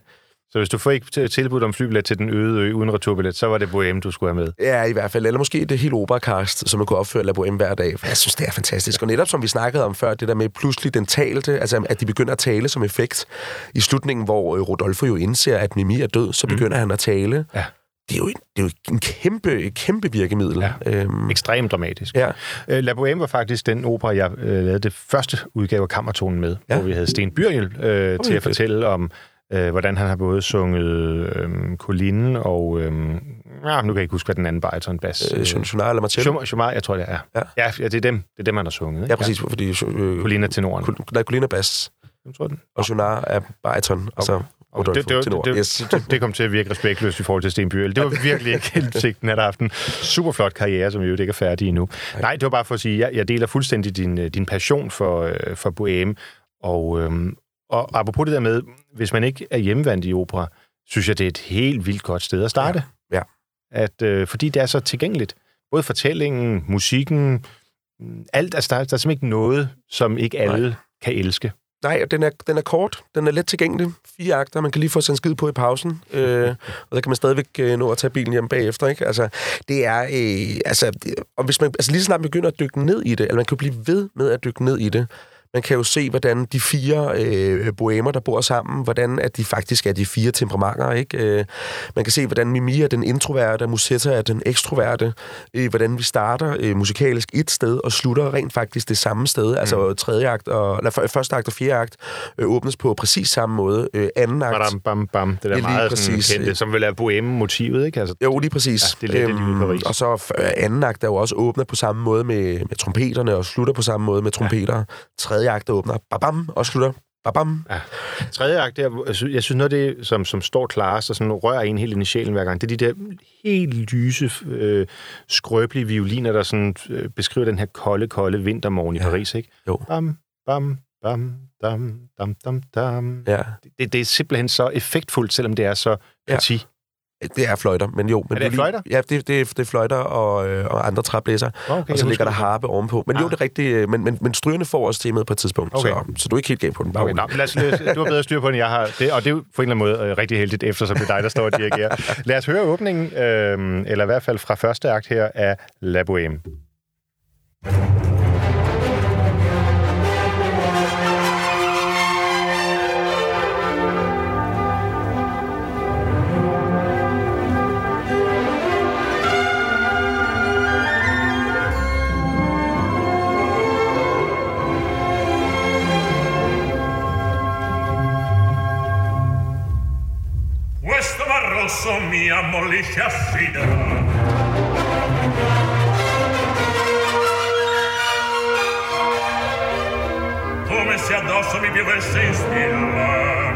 A: så hvis du får ikke tilbudt om flybillet til den øde ø uden returbillet, så var det Bohème, du skulle have med?
B: Ja, i hvert fald. Eller måske det hele operakast, som man kunne opføre La Bohème hver dag. Jeg synes, det er fantastisk. Og netop som vi snakkede om før, det der med pludselig den talte, altså at de begynder at tale som effekt i slutningen, hvor øh, Rodolfo jo indser, at Mimi er død, så mm. begynder mm. han at tale. Ja det er jo en, det er jo en kæmpe, kæmpe virkemiddel. Ja,
A: øhm. Ekstremt dramatisk. Ja. Øh, La Bohème var faktisk den opera, jeg øh, lavede det første udgave af Kammertonen med, ja. hvor vi havde Sten Byrjel øh, til at fortælle om øh, hvordan han har både sunget øh, Colline og... Øh, ja, nu kan jeg ikke huske, hvad den anden bariton bas...
B: Øh, Chonard eller Marcello?
A: Chonard, jeg tror, det er. Ja, ja, ja det, er dem, det er dem, han har sunget.
B: Ikke? Ja, præcis, fordi...
A: Øh, Colline er tenoren.
B: Nej, Colline er bas.
A: Jeg tror den.
B: Og Chonard er bariton, okay. altså Rodolfo
A: det, det,
B: Tenor.
A: det,
B: Yes.
A: det, det kom til at virke respektløst i forhold til Sten Byøl. Det var virkelig ikke hensigten, [laughs] at haft en super flot karriere, som jo ikke er færdig endnu. Nej, Nej det var bare for at sige, at jeg, jeg deler fuldstændig din, øh, din passion for, øh, for Bohème. Og, øhm, og apropos det der med, hvis man ikke er hjemmevandt i opera, synes jeg, det er et helt vildt godt sted at starte.
B: Ja. Ja.
A: At, øh, fordi det er så tilgængeligt. Både fortællingen, musikken, alt. Altså, der, er- der er simpelthen ikke noget, som ikke alle Nej. kan elske.
B: Nej, og den er, den er kort. Den er let tilgængelig. Fire akter. Man kan lige få sig en skid på i pausen. Øh, [laughs] og så kan man stadigvæk øh, nå at tage bilen hjem bagefter. Ikke? Altså, det er... Øh, altså, det- og hvis man altså lige så snart begynder at dykke ned i det, eller man kan blive ved med at dykke ned i det, man kan jo se, hvordan de fire øh, bohemer, der bor sammen, hvordan at de faktisk er de fire temperamenter. Ikke? Øh, man kan se, hvordan Mimi er den introverte, Musetta er den ekstroverte, øh, hvordan vi starter øh, musikalisk et sted og slutter rent faktisk det samme sted. Altså tredje akt og, eller, første akt og fjerde akt øh, åbnes på præcis samme måde. Øh, anden akt...
A: Badam, bam, bam. Det der
B: Ja,
A: meget sådan,
B: præcis.
A: kendte, som vil er bohème-motivet, ikke? Altså,
B: Jo, lige præcis.
A: Ja, det er lidt det i Paris.
B: Og så øh, anden akt er jo også åbner på samme måde med, med trompeterne, og slutter på samme måde med trompeter. Ja. Tredje akt åbner babam, og slutter babam.
A: Ja. Tredje akt, der, jeg synes, noget af det, som, som står klarest og sådan rører en helt ind i sjælen hver gang, det er de der helt lyse, øh, skrøbelige violiner, der sådan, øh, beskriver den her kolde, kolde vintermorgen ja. i. Paris, ikke?
B: Jo.
A: Bam, bam, bam, dam, dam, dam, dam.
B: Ja,
A: Det, det er simpelthen så effektfuldt, selvom det er så
B: Ja.
A: Petit.
B: det er fløjter, men jo. Men
A: Er det
B: du
A: fløjter?
B: Ja, det, det, er, det er fløjter og, øh, og andre træblæser.
A: Okay,
B: og så ligger der harpe ovenpå. Men
A: Ah.
B: jo, det er rigtigt. øh, Men, men, men strygerne får også temaet på et tidspunkt,
A: Okay.
B: så, så du er ikke helt galt på den. Bare
A: Okay, men lad os, du har bedre styr på, end jeg har. Det, og det er jo på en eller anden måde øh, rigtig heldigt, eftersom det er dig, der står og dirigerer. Lad os høre åbningen, øh, eller i hvert fald fra første akt her, af La Bohème.
C: addosso mi ammollisce affidarà. come se addosso mi piovesse in stella.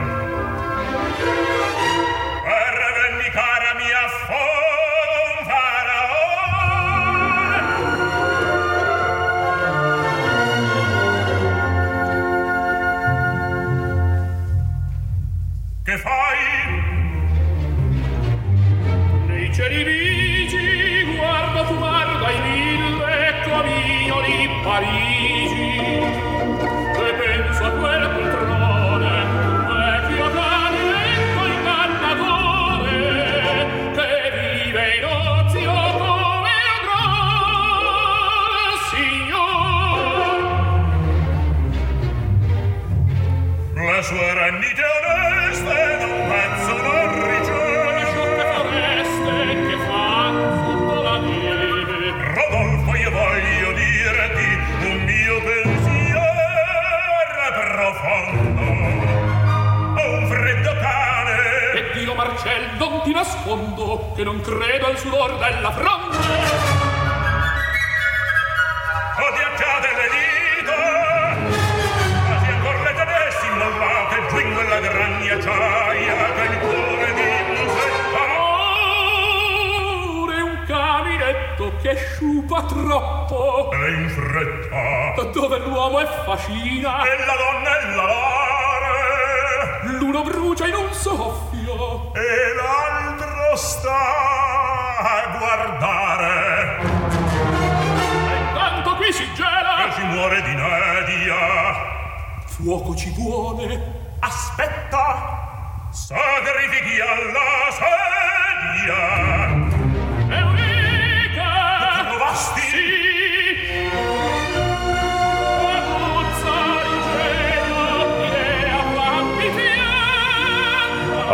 C: Che non
D: credo al sudor della fronte
C: ho diacciate le dita. Quasi ancora le immollate giù in quella gran ghiacciaia che il cuore di musetta.
D: È un caminetto che sciupa troppo
C: E in fretta
D: Dove l'uomo è fascina
C: e la donna è la lare
D: L'uno brucia in un soffio
C: sta a guardare.
D: E intanto qui si
C: e
D: gela
C: si muore di nedia
D: Fuoco ci vuole.
C: Aspetta. Sacrifichi alla sedia.
D: Eurica.
C: Trovasti?
D: Sì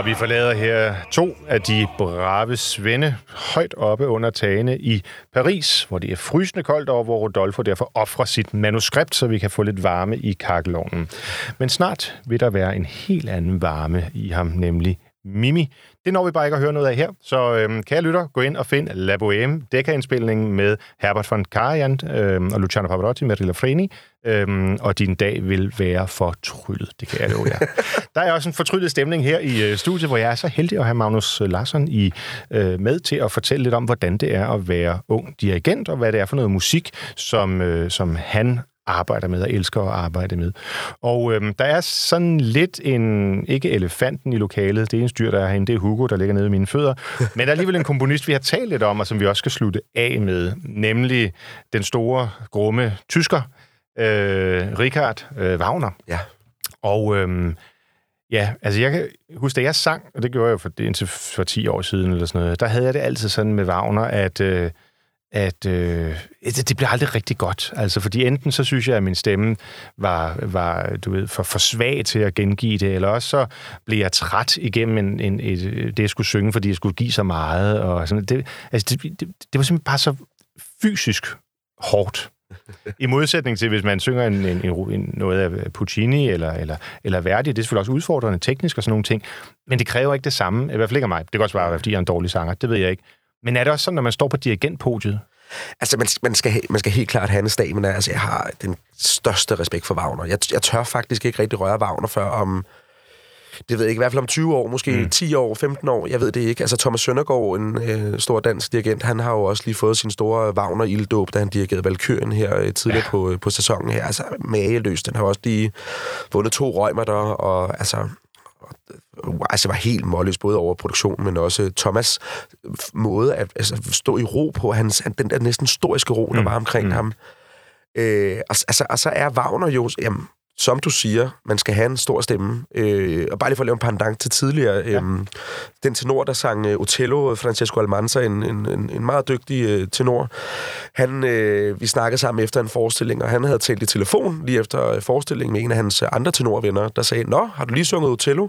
A: Og vi forlader her to af de brave svende højt oppe under tagene i Paris, hvor det er frysende koldt, og hvor Rodolfo derfor offrer sit manuskript, så vi kan få lidt varme i kakkelovnen. Men snart vil der være en helt anden varme i ham, nemlig Mimi. Det når vi bare ikke at høre noget af her, så øhm, kære lytter, gå ind og find La Bohème, Decca-indspilningen med Herbert von Karajan øhm, og Luciano Pavarotti med Rilla Freni, øhm, og din dag vil være fortryllet, det kan jeg love jer. [laughs] Der er også en fortryllet stemning her i øh, studiet, hvor jeg er så heldig at have Magnus Larsson i, øh, med til at fortælle lidt om, hvordan det er at være ung dirigent, og hvad det er for noget musik, som, øh, som han arbejder med og elsker at arbejde med. Og øhm, der er sådan lidt en, ikke elefanten i lokalet, det eneste dyr, der er herinde, det er Hugo, der ligger nede ved mine fødder, [laughs] men der er alligevel en komponist, vi har talt lidt om, og som vi også skal slutte af med, nemlig den store, grumme tysker, øh, Richard øh, Wagner.
B: Ja.
A: Og øhm, ja, altså jeg kan huske, da jeg sang, og det gjorde jeg for, indtil for 10 år siden eller sådan noget, der havde jeg det altid sådan med Wagner, at, øh, at øh, det, det blev aldrig rigtig godt. Altså, fordi enten så synes jeg, at min stemme var, var du ved, for, for svag til at gengive det, eller også så blev jeg træt igennem en, en, et, det, jeg skulle synge, fordi jeg skulle give så meget. Og sådan. Det, altså, det, det, det var simpelthen bare så fysisk hårdt. I modsætning til, hvis man synger en, en, en, en, noget af Puccini eller, eller, eller Verdi, det er selvfølgelig også udfordrende teknisk og sådan nogle ting, men det kræver ikke det samme, i hvert fald ikke af mig. Det kan også være, fordi jeg er en dårlig sanger, det ved jeg ikke. Men er det også sådan, når man står på dirigentpodiet?
B: Altså, man, man, skal, man skal helt klart have en stamina. Altså, jeg har den største respekt for Wagner. Jeg, jeg tør faktisk ikke rigtig røre Wagner før om, det ved jeg ikke, i hvert fald om 20 år, måske mm. 10 år, 15 år, jeg ved det ikke. Altså, Thomas Søndergaard, en øh, stor dansk dirigent, han har jo også lige fået sin store Wagner ilddåb, da han dirigerede Valkyrien her øh, tidligere ja. på, øh, på sæsonen her. Altså, mageløst. Den har også lige vundet to røgmer der, og altså, altså var helt målløs, både over produktionen, men også Thomas måde at altså, stå i ro på, hans, den der næsten historiske ro, der mm. var omkring mm. ham. Øh, og, altså, og så er Wagner jo, jamen, som du siger, man skal have en stor stemme. Øh, og bare lige for at lave en pandang til tidligere. Ja. Øh, den tenor, der sang uh, Otello, Francesco Almanza, en, en, en, en meget dygtig uh, tenor, han, øh, vi snakkede sammen efter en forestilling, og han havde talt i telefon lige efter forestillingen med en af hans andre tenorvenner, der sagde, Nå, har du lige sunget Otello?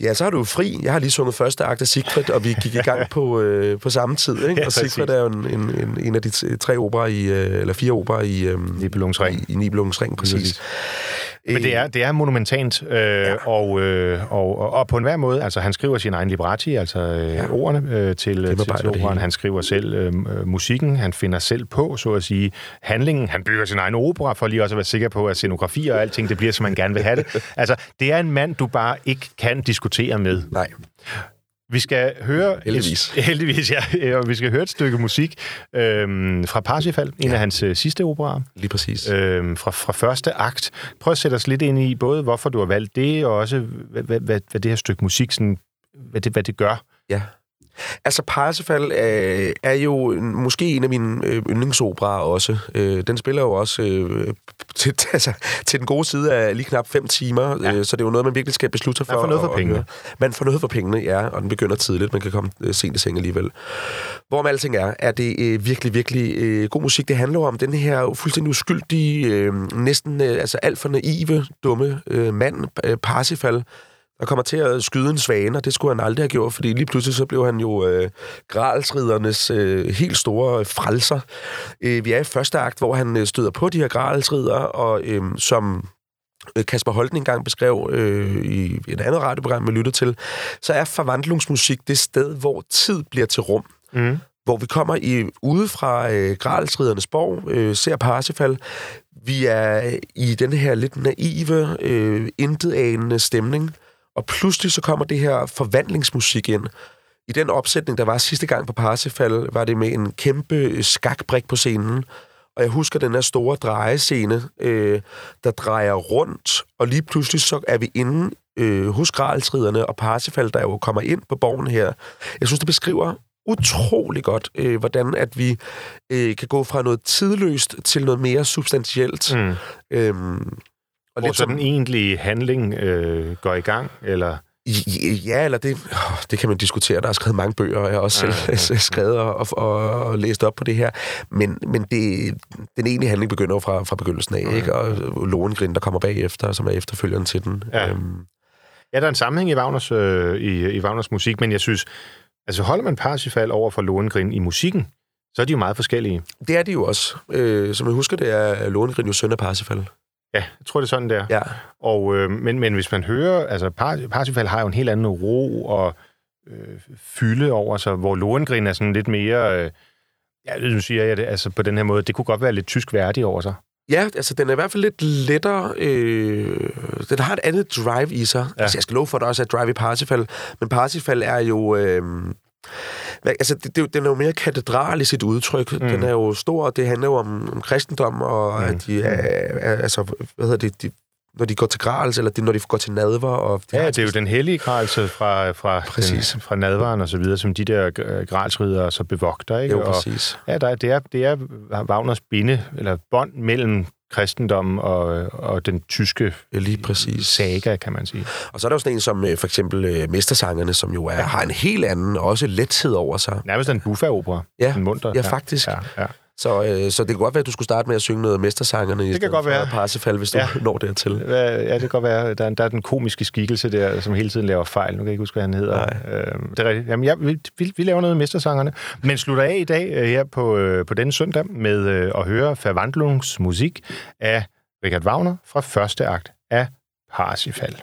B: Ja, så har du fri. Jeg har lige sunget første akt af Siegfried, og vi gik i gang [laughs] på, øh, på samme tid. Ikke? Ja, og Siegfried er jo en, en, en, en af de tre operer i, eller fire operer i, øh,
A: Nibelungens Ring.
B: I, i Nibelungens Ring, præcis. præcis.
A: Men det er, det er monumentant, øh, ja. og, øh, og, og, og på enhver måde, altså han skriver sin egen libretti, altså øh, ja. ordene øh, til, til, til operaen, han skriver selv øh, musikken, han finder selv på, så at sige, handlingen, han bygger sin egen opera, for lige også at være sikker på, at scenografi og alting, det bliver, som man gerne vil have det. Altså, det er en mand, du bare ikke kan diskutere med.
B: Nej.
A: Vi skal høre...
B: Heldigvis.
A: Et, [laughs] heldigvis, ja. Og vi skal høre et stykke musik øhm, fra Parsifal, en ja. af hans øh, sidste operer.
B: Lige præcis.
A: Øhm, fra, fra første akt. Prøv at sætte os lidt ind i både, hvorfor du har valgt det, og også, hvad, hvad, hvad, hvad det her stykke musik, sådan, hvad, det, hvad det gør.
B: Ja. Altså, Parsifal øh, er jo måske en af mine øh, yndlingsoperaer også. Øh, den spiller jo også øh, til, [laughs] altså, til den gode side af lige knap fem timer, ja. øh, så det er jo noget, man virkelig skal beslutte sig for.
A: Man får noget for pengene.
B: Man får noget for pengene, ja, og den begynder tidligt. Man kan komme øh, sent i seng alligevel. Hvorom alting er, er det øh, virkelig, virkelig øh, god musik. Det handler om den her fuldstændig uskyldige, øh, næsten øh, altså alt for naive, dumme øh, mand, øh, Parsifal, der kommer til at skyde en svane, og det skulle han aldrig have gjort, fordi lige pludselig så blev han jo øh, gralsridernes øh, helt store frelser. Øh, vi er i første akt, hvor han øh, støder på de her gralsrider, og øh, som øh, Kasper Holten engang beskrev øh, i et andet radioprogram, vi lyttede til, så er forvandlingsmusik det sted, hvor tid bliver til rum. Mm. Hvor vi kommer i ude fra øh, Gralsridernes borg, øh, ser Parsifal. Vi er i den her lidt naive, øh, intetanende stemning, og pludselig så kommer det her forvandlingsmusik ind. I den opsætning, der var sidste gang på Parsifal, var det med en kæmpe skakbrik på scenen. Og jeg husker den her store drejescene, øh, der drejer rundt, og lige pludselig så er vi inde øh, hos Gralsriderne og Parsifal, der jo kommer ind på borgen her. Jeg synes, det beskriver utrolig godt, øh, hvordan at vi øh, kan gå fra noget tidløst til noget mere substantielt. Mm. Øhm,
A: og Hvor så den egentlige handling øh, går i gang, eller...
B: Ja, eller det, det kan man diskutere. Der er skrevet mange bøger, og jeg har også ja, selv ja, ja. [laughs] skrevet og, og, og læst op på det her. Men, men det, den egentlige handling begynder jo fra, fra begyndelsen af, ja. ikke? Og Lohengrin, der kommer bagefter, som er efterfølgeren til den.
A: Ja, øhm. ja der er en sammenhæng i Wagners, øh, i, i Wagners musik, men jeg synes, altså holder man Parsifal over for Lohengrin i musikken, så er de jo meget forskellige.
B: Det er de jo også. Øh, som jeg husker, det er Lohengrin jo søn af Parsifal.
A: Ja, jeg tror, det er sådan, der.
B: Ja.
A: Og, øh, men, men hvis man hører, altså Par, Parsifal har jo en helt anden ro og øh, fylde over sig, hvor Lohengrin er sådan lidt mere, øh, ja, nu siger jeg det, altså på den her måde, det kunne godt være lidt tysk værdig over sig.
B: Ja, altså den er i hvert fald lidt lettere. Øh, den har et andet drive i sig. Ja. Altså, jeg skal love for, at der også er drive i Parsifal. Men Parsifal er jo... Øh, altså, det, det, den er jo mere katedral i sit udtryk. Mm. Den er jo stor, og det handler jo om, om kristendom, og mm. at de er, er, altså, hvad hedder det, de, når de går til grals, eller de, når de går til nadver. Og de
A: Ja, det er jo den hellige gralse fra, fra,
B: Præcis.
A: den, fra nadvaren og så videre, som de der øh, gralsridere så bevogter, ikke?
B: Jo,
A: og,
B: præcis.
A: ja, der, er- det, er, det er Wagners binde, eller bånd mellem kristendommen og, og den tyske
B: Ja, lige præcis.
A: saga, kan man sige.
B: Og så er der jo sådan en som øh, for eksempel øh, Mestersangerne, som jo er, ja. har en helt anden, også lethed over sig.
A: Nærmest en buffa-opera.
B: Ja,
A: en munter.
B: ja, faktisk.
A: Ja, ja.
B: Så, øh, så det kan godt være, at du skulle starte med at synge noget af Mestersangerne i
A: kan godt være.
B: Parsifal, hvis du ja.
A: Ja.
B: når dertil.
A: Ja, det kan godt være. Der, er- der er den komiske skikkelse der, som hele tiden laver fejl. Nu kan jeg ikke huske, hvad han hedder. Øhm, det er rigtigt. Jamen, ja, vi, vi, vi laver noget med Mestersangerne. Men slutter af i dag øh, her på, øh, på denne søndag med øh, at høre Verwandlungsmusik af Richard Wagner fra første akt af Parsifal.